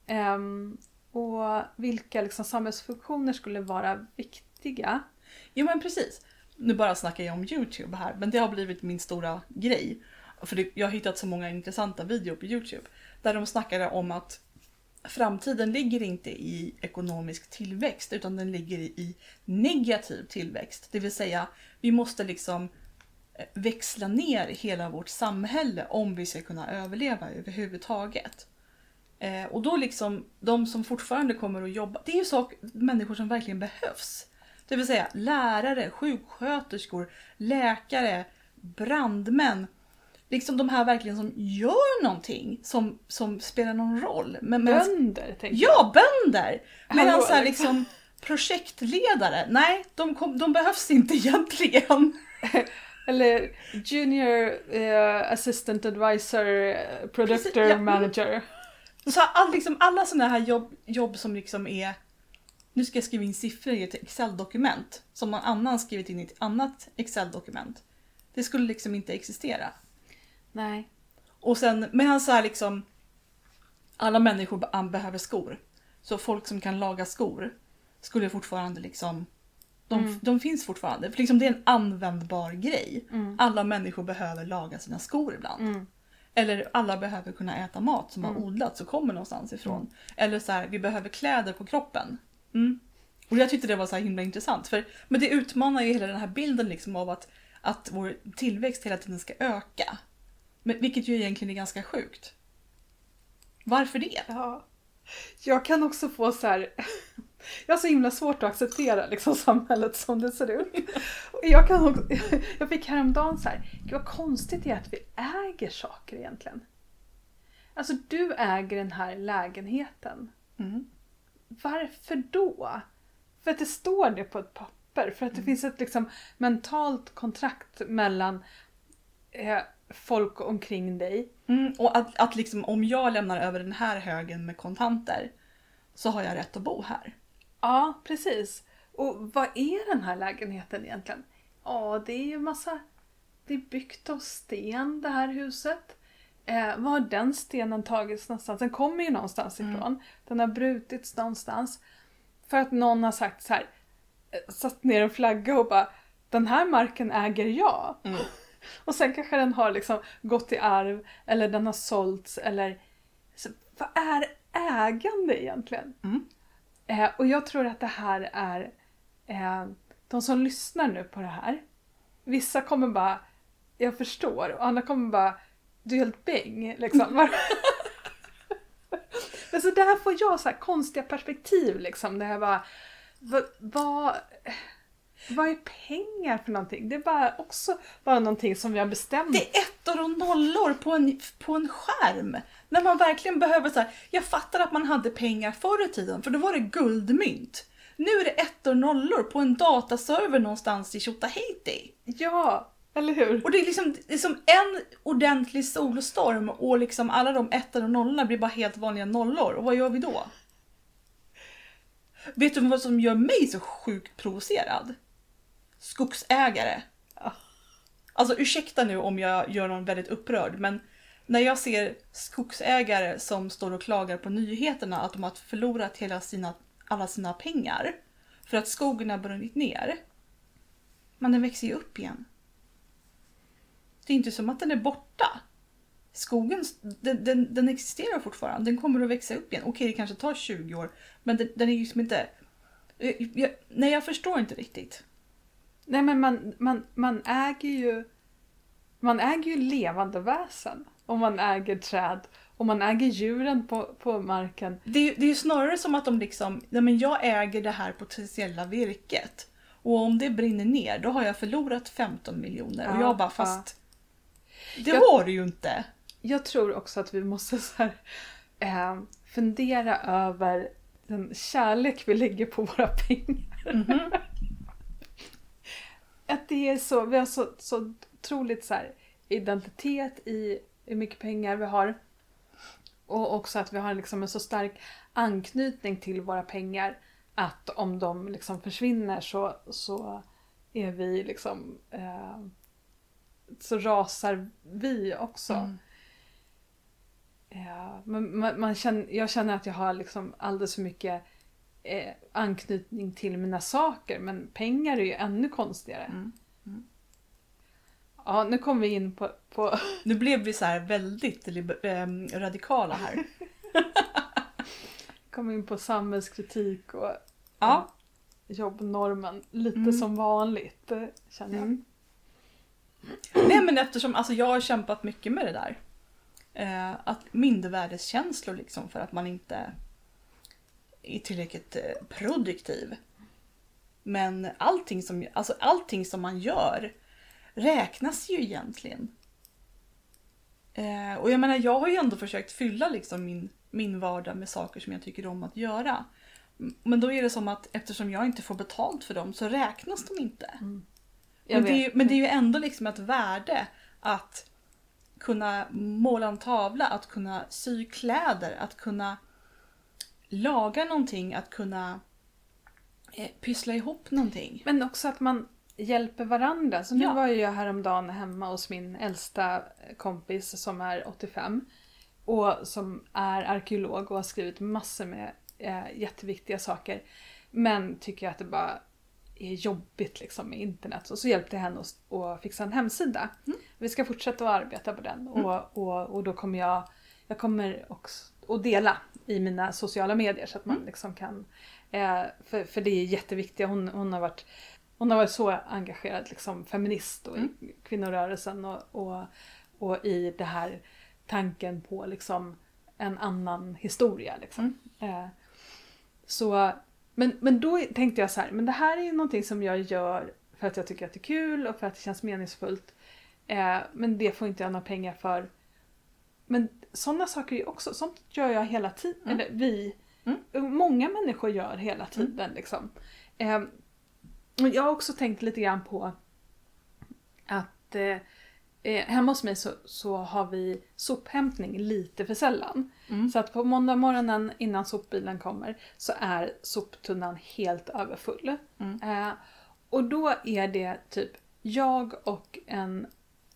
Ehm, och vilka liksom, samhällsfunktioner skulle vara viktiga? Jo men precis. Nu bara snackar jag om Youtube här, men det har blivit min stora grej. För det, jag har hittat så många intressanta videor på Youtube. Där de snackade om att framtiden ligger inte i ekonomisk tillväxt utan den ligger i negativ tillväxt. Det vill säga, vi måste liksom eh, växla ner hela vårt samhälle om vi ska kunna överleva överhuvudtaget. Eh, och då liksom, de som fortfarande kommer att jobba, det är ju sak, människor som verkligen behövs. Det vill säga lärare, sjuksköterskor, läkare, brandmän. Liksom de här verkligen som gör någonting som, som spelar någon roll. Men, men, Bönder, tänker jag. ja, bönder! Medan så här, liksom. liksom projektledare, nej de, kom, de behövs inte egentligen. Eller Junior eh, Assistant Advisor Productor Precis, ja. Manager. Så all, liksom, alla sådana här jobb, jobb som liksom är... Nu ska jag skriva in siffror i ett Excel-dokument som någon annan skrivit in i ett annat Excel-dokument. Det skulle liksom inte existera. Nej. Och sen, men så här liksom... Alla människor be- behöver skor. Så folk som kan laga skor skulle fortfarande liksom... De, Mm. de finns fortfarande. För liksom det är en användbar grej. Mm. Alla människor behöver laga sina skor ibland. Mm. Eller alla behöver kunna äta mat som har Mm. odlats och kommer någonstans ifrån. Eller så här, vi behöver kläder på kroppen. Mm. Och jag tyckte det var så himla intressant. För, men det utmanar ju hela den här bilden liksom av att, att vår tillväxt hela tiden ska öka. Men, vilket ju egentligen är ganska sjukt. Varför det? Ja. Jag kan också få så här... Jag har så himla svårt att acceptera liksom, samhället som det ser ut. Och Jag, kan också, jag fick häromdagen så här, gud vad konstigt det är att vi äger saker egentligen. Alltså du äger den här lägenheten. Mm. Varför då? För att det står det på ett papper. För att det finns ett liksom mentalt kontrakt mellan eh, folk omkring dig. Mm, och att, att liksom, om jag lämnar över den här högen med kontanter så har jag rätt att bo här. Ja, precis. Och vad är den här lägenheten egentligen? Ja, det är ju massa... Det är byggt av sten, det här huset. Eh, var har den stenen tagits någonstans? Den kommer ju någonstans Mm. ifrån. Den har brutits någonstans. För att någon har sagt så här, eh, satt ner en flagga och bara den här marken äger jag. Mm. Och sen kanske den har liksom gått i arv eller den har sålts eller... Så, vad är ägande egentligen? Mm. Eh, och jag tror att det här är eh, de som lyssnar nu på det här. Vissa kommer bara, jag förstår och andra kommer bara, du är helt bäng. Liksom. Men så där får jag så här konstiga perspektiv liksom. Där jag bara, vad, vad, vad är pengar för någonting? Det är bara också bara någonting som vi har bestämt. Det är ettor och nollor på en, på en skärm. När man verkligen behöver så här, jag fattar att man hade pengar förr i tiden för då var det guldmynt. Nu är det ettor och nollor på en dataserver någonstans i Tjotahejti. Ja, eller hur? Och det är liksom det är som en ordentlig solstorm och liksom alla de ettor och nollorna blir bara helt vanliga nollor. Och vad gör vi då? Vet du vad som gör mig så sjukt provocerad? Skogsägare. Ja. Alltså ursäkta nu om jag gör någon väldigt upprörd men när jag ser skogsägare som står och klagar på nyheterna att de har förlorat hela sina, alla sina pengar för att skogen har brunnit ner. Men den växer ju upp igen. Det är inte som att den är borta. Skogen den, den, den existerar fortfarande, den kommer att växa upp igen. Okej, det kanske tar 20 år, men den, den är ju som inte... Jag, jag, nej, jag förstår inte riktigt. Nej men man, man, man äger ju man äger ju levande väsen. Och man äger träd. Och man äger djuren på, på marken. Det, är- det är ju snarare som att de liksom, nej men jag äger det här potentiella virket. Och om det brinner ner då har jag förlorat 15 miljoner. och Ja, jag bara fast det Jag- har du ju inte. Jag tror också att vi måste så här, eh, fundera över den kärlek vi lägger på våra pengar. Mhm. Att det är så, vi har så, så otroligt så här, identitet i hur mycket pengar vi har. Och också att vi har liksom en så stark anknytning till våra pengar. att om de liksom försvinner så, så är vi liksom eh, så rasar vi också. Mm. Ja, men man, man känner, jag känner att jag har liksom alldeles för mycket eh, anknytning till mina saker men pengar är ju ännu konstigare. Mm. Mm. Ja, nu kommer vi in på, på Nu blev vi så här väldigt ehm, radikala här. kommer in på samhällskritik och Ja. jobbnormen lite Mm. som vanligt känner jag. Nej men eftersom alltså, jag har kämpat mycket med det där. Eh, att mindervärdeskänslor liksom för att man inte är tillräckligt eh, produktiv. Men allting som, alltså, allting som man gör räknas ju egentligen. Eh, och jag menar jag har ju ändå försökt fylla liksom min, min vardag med saker som jag tycker om att göra. Men då är det som att eftersom jag inte får betalt för dem så räknas de inte. Mm. Men det, ju- men det är ju ändå liksom ett värde att kunna måla en tavla, att kunna sy kläder, att kunna laga någonting, att kunna eh, pyssla ihop någonting. Men också att man hjälper varandra. Så nu Ja. var ju jag häromdagen hemma hos min äldsta kompis som är 85. Och som är arkeolog och har skrivit massor med eh, jätteviktiga saker. Men tycker att det bara är jobbigt liksom med internet. Och så hjälpte jag henne att, fixa en hemsida. Mm. Vi ska fortsätta att arbeta på den. Och, och, och då kommer jag, jag kommer också att dela i mina sociala medier så att man liksom kan Eh, för, för det är jätteviktigt. Hon, hon, har varit, hon har varit så engagerad liksom, feminist och i kvinnorörelsen och, och, och i det här tanken på liksom, en annan historia. Liksom. Eh, så, men, men då tänkte jag så här, men det här är ju någonting som jag gör för att jag tycker att det är kul och för att det känns meningsfullt. Eh, men det får inte jag några pengar för. Men sådana saker är ju också, sånt gör jag hela tiden. Mm. Eller vi. Mm. Många människor gör hela tiden liksom. Eh, jag har också tänkt lite grann på att eh, eh, hemma hos mig så, så har vi sophämtning lite för sällan. Mm. Så att på måndag morgonen innan sopbilen kommer så är soptunnan helt överfull. Mm. Eh, och då är det typ jag och en,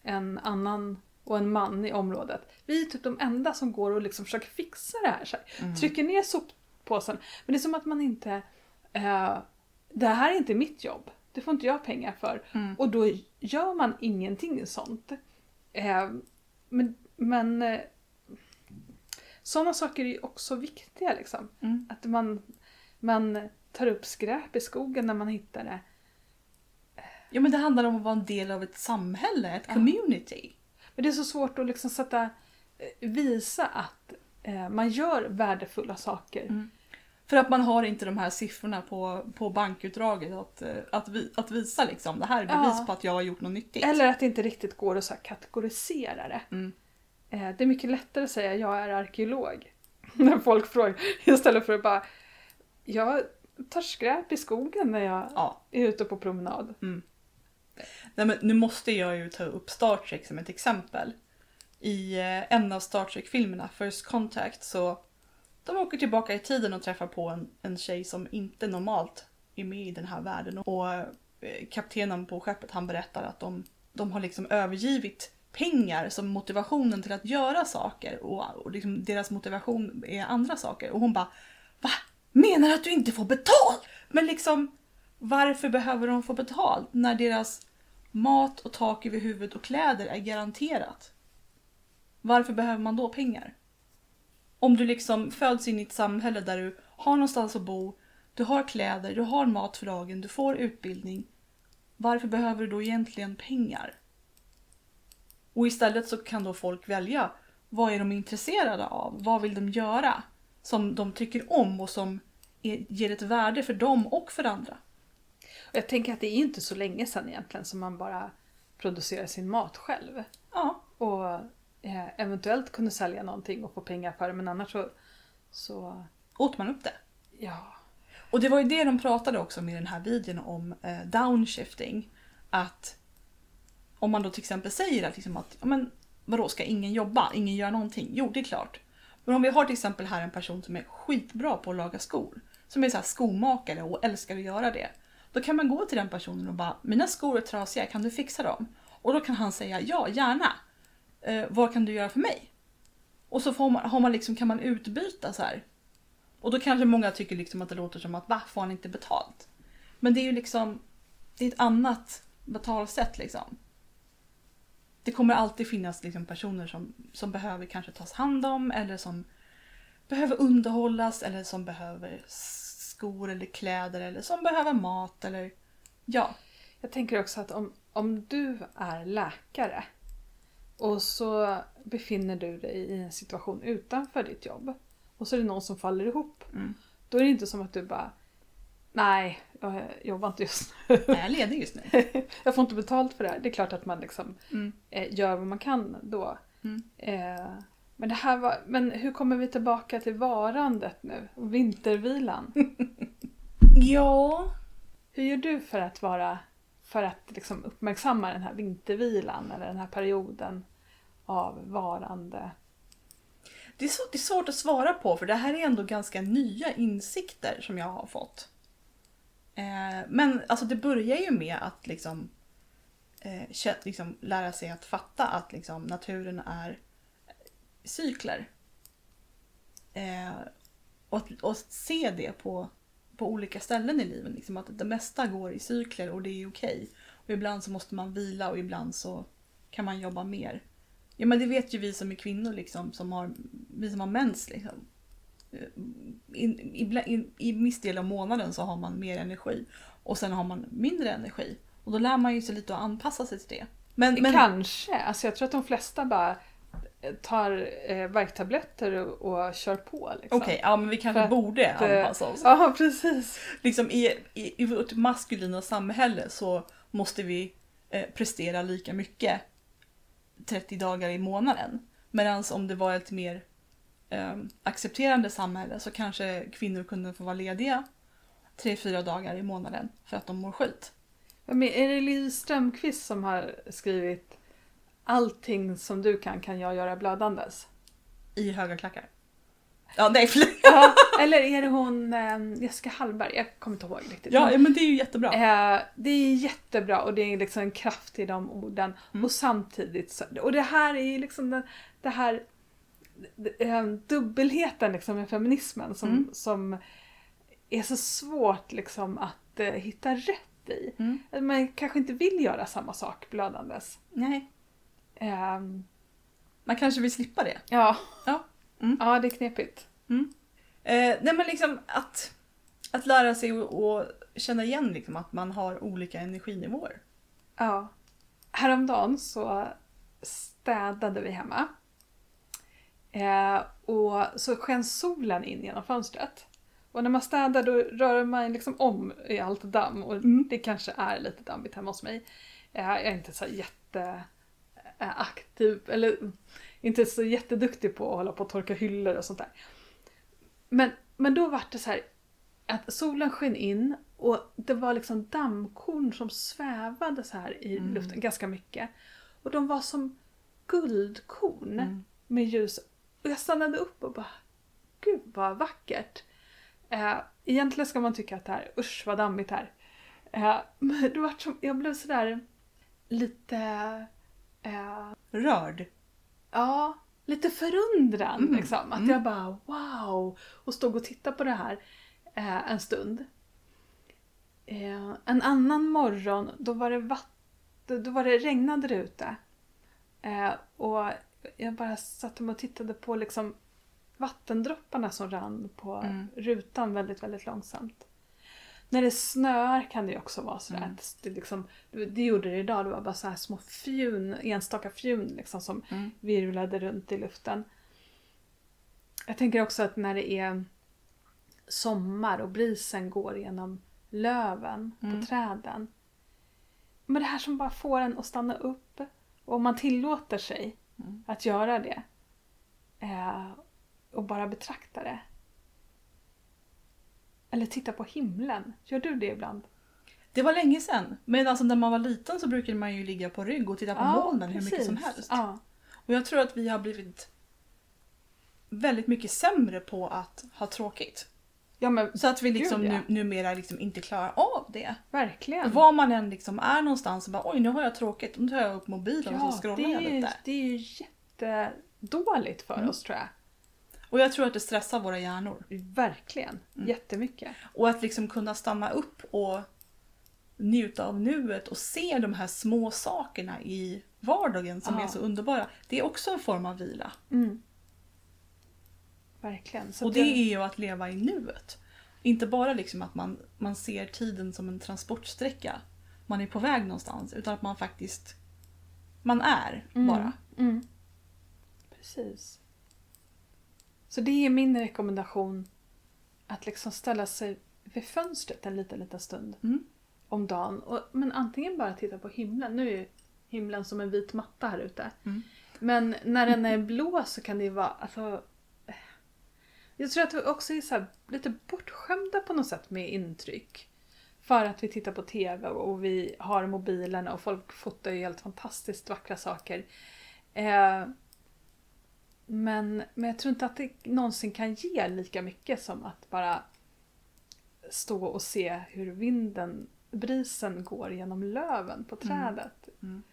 en annan och en man i området. Vi är typ de enda som går och liksom försöker fixa det här. Så här. Mm. Trycker ner soppåsen. Men det är som att man inte... Eh, det här är inte mitt jobb. Det får inte jag pengar för. Mm. Och då gör man ingenting sånt. Eh, men men eh, sådana saker är ju också viktiga liksom. Mm. Att man, man tar upp skräp i skogen när man hittar det. Ja men det handlar om att vara en del av ett samhälle, ett Ja. community. Men det är så svårt att liksom sätta, eh, visa att eh, man gör värdefulla saker. Mm. För att man har inte de här siffrorna på, på bankutdraget att, eh, att, vi, att visa liksom. Det här är bevis Ja. på att jag har gjort något nyttigt. Eller att det inte riktigt går att så kategorisera det. Mm. Eh, det är mycket lättare att säga jag är arkeolog. När folk frågar. Istället för att bara jag tar skräp i skogen när jag Ja. är ute på promenad. Nej, men nu måste jag ju ta upp Star Trek som ett exempel. I eh, en av Star Trek-filmerna, First Contact, så de åker tillbaka i tiden och träffar på en, en tjej som inte normalt är med i den här världen. Och eh, kaptenen på skeppet han berättar att de, de har liksom övergivit pengar som motivationen till att göra saker och, och liksom deras motivation är andra saker. Och hon bara Va? Menar du att du inte får betalt? Men liksom varför behöver de få betalt när deras mat och tak över huvudet och kläder är garanterat? Varför behöver man då pengar? Om du liksom föds in i ett samhälle där du har någonstans att bo, du har kläder, du har mat för dagen, du får utbildning. Varför behöver du då egentligen pengar? Och istället så kan då folk välja vad är de intresserade av? Vad vill de göra? Som de tycker om och som är, ger ett värde för dem och för andra. Jag tänker att det är inte så länge sedan egentligen som man bara producerar sin mat själv. Ja, Och eventuellt kunde sälja någonting och få pengar för det men annars så, så åt man upp det. ja. Och det var ju det de pratade också om i den här videon om eh, downshifting. Att om man då till exempel säger att, liksom att ja, men, vadå, ska ingen jobba? Ingen göra någonting? Jo, det är klart. Men om vi har till exempel här en person som är skitbra på att laga skor. som är så skomakare och älskar att göra det. Då kan man gå till den personen och bara “mina skor är trasiga, kan du fixa dem?” Och då kan han säga “ja, gärna. Eh, vad kan du göra för mig?” Och så får man, har man liksom, kan man utbyta så här. Och då kanske många tycker liksom att det låter som att “va, får han inte betalt?” Men det är ju liksom, det är ett annat betalsätt liksom. Det kommer alltid finnas liksom personer som, som behöver kanske tas hand om eller som behöver underhållas eller som behöver skor eller kläder eller som behöver mat eller ja. Jag tänker också att om, om du är läkare och så befinner du dig i en situation utanför ditt jobb och så är det någon som faller ihop. Mm. Då är det inte som att du bara Nej, jag jobbar inte just nu. Jag är ledig just nu. jag får inte betalt för det här. Det är klart att man liksom Mm. eh, gör vad man kan då. Mm. Eh, men, det här var, men hur kommer vi tillbaka till varandet nu? Vintervilan. Ja. Hur gör du för att vara för att liksom uppmärksamma den här vintervilan eller den här perioden av varande? Det är, så, det är svårt att svara på för det här är ändå ganska nya insikter som jag har fått. Eh, men alltså det börjar ju med att liksom, eh, liksom lära sig att fatta att liksom, naturen är eh, cykler. Eh, och, och se det på, på olika ställen i livet. Liksom, att det mesta går i cykler och det är okej. Och ibland så måste man vila och ibland så kan man jobba mer. Ja men det vet ju vi som är kvinnor liksom, som har, vi som har mens liksom. In, ibland- in, I viss del av månaden så har man mer energi och sen har man mindre energi. Och då lär man ju sig lite att anpassa sig till det. Men, men Kanske. Alltså jag tror att de flesta bara tar eh, värktabletter och, och kör på. Liksom. okej, ja men vi kanske För borde att, eh, anpassa oss. Ja, precis. Liksom i, i, I vårt maskulina samhälle så måste vi eh, prestera lika mycket 30 dagar i månaden. Medan om det var ett mer eh, accepterande samhälle så kanske kvinnor kunde få vara lediga 3-4 dagar i månaden för att de mår skit. Men är det Liv Strömquist som har skrivit Allting som du kan kan jag göra blödandes? I höga klackar. Ja, nej förlåt. Ja, eller är det hon eh, Jessica Hallberg? Jag kommer inte ihåg riktigt. Ja, Men, det är ju jättebra. eh, det är jättebra och det är liksom en kraft i de orden. Mm. Och samtidigt så, och det här är ju liksom den, det här eh, dubbelheten liksom med feminismen som, Mm. som är så svårt liksom att eh, hitta rätt i. Mm. Man kanske inte vill göra samma sak blödandes. Nej, Ehm, man kanske vill slippa det. ja. Ja. Mm. ja, det är knepigt. Eh, nej men liksom att, att lära sig och, känna igen liksom att man har olika energinivåer. Ja. Häromdagen så städade vi hemma. Eh, och så sken solen in genom fönstret. Och när man städar då rör man liksom om i allt damm och Mm. det kanske är lite dammigt hemma hos mig. Eh, jag är inte så jätteaktiv eller inte så jätteduktig på att hålla på och torka hyllor och sånt där. Men, men då var det så här att solen sken in och det var liksom dammkorn som svävade så här i Mm. luften ganska mycket. Och de var som guldkorn Mm. med ljus. Och jag stannade upp och bara, gud vad vackert. Eh, egentligen ska man tycka att det här, usch vad dammigt här. Eh, men det var som, jag blev sådär lite, eh, Rörd. ja, lite förundran Mm, liksom. Att mm. jag bara wow! Och stod och tittade på det här eh, en stund. Eh, en annan morgon, då var det vatten, då var det regnade det ute. Eh, och jag bara satte mig och tittade på liksom vattendropparna som rann på Mm. rutan väldigt, väldigt långsamt. När det snöar kan det också vara sådär Mm. att det, liksom, det gjorde det idag, det var bara så små fjun, enstaka fjun liksom som Mm. virvlade runt i luften. Jag tänker också att när det är sommar och brisen går genom löven Mm. på träden. Men det här som bara får en att stanna upp och om man tillåter sig Mm. att göra det eh, och bara betrakta det. Eller titta på himlen. Gör du det ibland? Det var länge sedan. Men alltså när man var liten så brukade man ju ligga på rygg och titta på molnen hur mycket som precis. helst. Ja. Och jag tror att vi har blivit väldigt mycket sämre på att ha tråkigt. Ja men Så att vi liksom Gud, ja. nu, numera liksom inte klarar av det. verkligen. Var man än liksom är någonstans och bara oj nu har jag tråkigt, då tar jag upp mobilen och så ja, scrollar jag lite. det är ju jättedåligt för Mm. oss tror jag. Och jag tror att det stressar våra hjärnor. Verkligen. Mm. Jättemycket. Och att liksom kunna stanna upp och njuta av nuet och se de här små sakerna i vardagen som Ja. är så underbara. Det är också en form av vila. Mm. Verkligen. Så och det är ju att leva i nuet. Inte bara liksom att man, man ser tiden som en transportsträcka. Man är på väg någonstans. Utan att man faktiskt man är Mm. bara. Mm. Precis. Så det är min rekommendation. Att liksom ställa sig vid fönstret en liten, liten stund Mm. om dagen. Och, men antingen bara titta på himlen. Nu är ju himlen som en vit matta här ute. Mm. Men när den är blå så kan det vara... Alltså, jag tror att vi också är så här, lite bortskämda på något sätt med intryck. För att vi tittar på TV och vi har mobilerna och folk fotar ju helt fantastiskt vackra saker. Eh, men, men jag tror inte att det någonsin kan ge lika mycket som att bara stå och se hur vinden, brisen går genom löven på trädet Mm.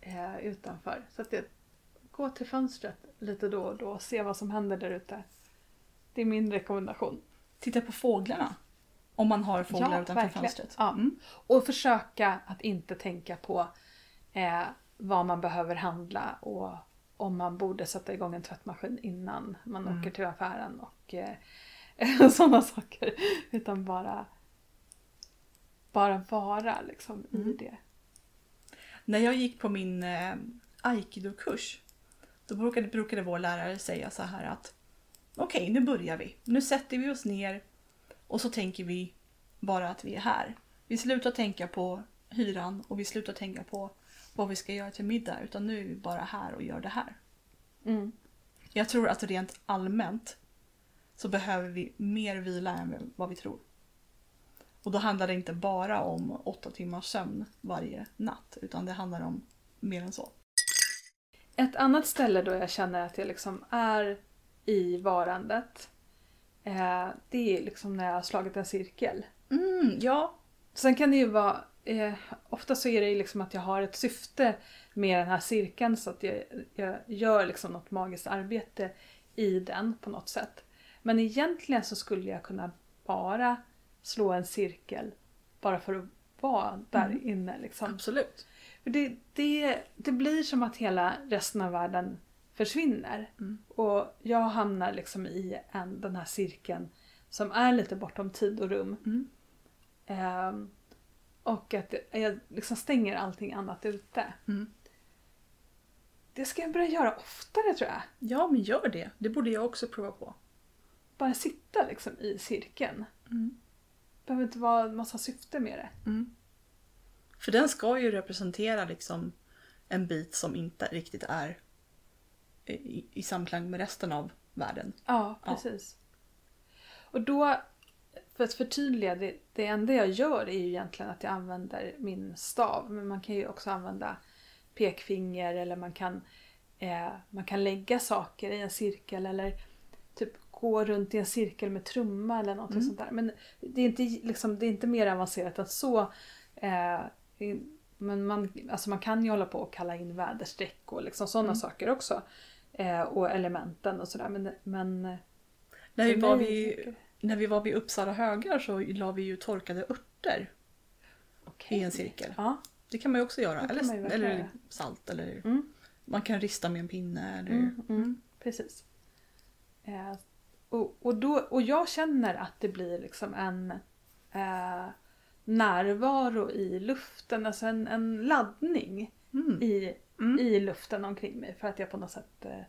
eh, utanför. Så att det, gå till fönstret lite då och då och se vad som händer där ute. Det är min rekommendation. Titta på fåglarna. Om man har fåglar Ja, utanför verkligen. fönstret. Ja. Mm. Och försöka att inte tänka på eh, vad man behöver handla och om man borde sätta igång en tvättmaskin innan man Mm. åker till affären och eh, sådana saker. Utan bara, bara vara liksom i Mm. det. När jag gick på min eh, aikido-kurs då brukade, brukade vår lärare säga så här att okej, nu börjar vi. Nu sätter vi oss ner och så tänker vi bara att vi är här. Vi slutar tänka på hyran och vi slutar tänka på vad vi ska göra till middag utan nu är vi bara här och gör det här. Mm. Jag tror att rent allmänt så behöver vi mer vila än vad vi tror. Och då handlar det inte bara om åtta timmars sömn varje natt utan det handlar om mer än så. Ett annat ställe då jag känner att jag liksom är i varandet. Eh, det är liksom när jag har slagit en cirkel. Mm, ja. Sen kan det ju vara, eh, ofta så är det liksom att jag har ett syfte med den här cirkeln så att jag, jag gör liksom något magiskt arbete i den på något sätt. Men egentligen så skulle jag kunna bara slå en cirkel bara för att vara där Mm. inne. Liksom. Absolut. För det, det, det blir som att hela resten av världen försvinner. Mm. Och jag hamnar liksom i en, den här cirkeln som är lite bortom tid och rum. Mm. Ehm, och att jag liksom stänger allting annat ute. Mm. Det ska jag börja göra oftare tror jag. Ja, men gör det. Det borde jag också prova på. Bara sitta liksom i cirkeln. Mm. behöver inte vara en massa syfte med det. Mm. För den ska ju representera liksom en bit som inte riktigt är i, i samklang med resten av världen. Ja, Ja. precis. Och då, för att förtydliga, det, det enda jag gör är ju egentligen att jag använder min stav. Men man kan ju också använda pekfinger eller man kan, eh, man kan lägga saker i en cirkel eller typ gå runt i en cirkel med trumma eller något Mm. sånt där. Men det är, inte, liksom, det är inte mer avancerat än så. Eh, men man, alltså man kan ju hålla på och kalla in väderstreck och liksom sådana Mm. saker också. Eh, och elementen och sådär. Men, men När vi, när vi var vid Uppsala högar så la vi ju torkade örter Okej. i en cirkel. Ja. Det kan man ju också göra. Eller, eller salt eller Mm. man kan rista med en pinne. Eller, Mm, mm, precis. Eh, och, och, då, och jag känner att det blir liksom en eh, närvaro i luften, alltså en, en laddning Mm. i, Mm. i luften omkring mig för att jag på något sätt eh,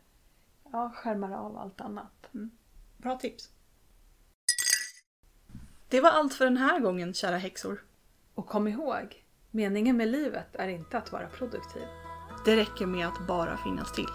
ja, skärmar av allt annat. Bra tips. Det var allt för den här gången kära häxor. Och kom ihåg, meningen med livet är inte att vara produktiv. Det räcker med att bara finnas till.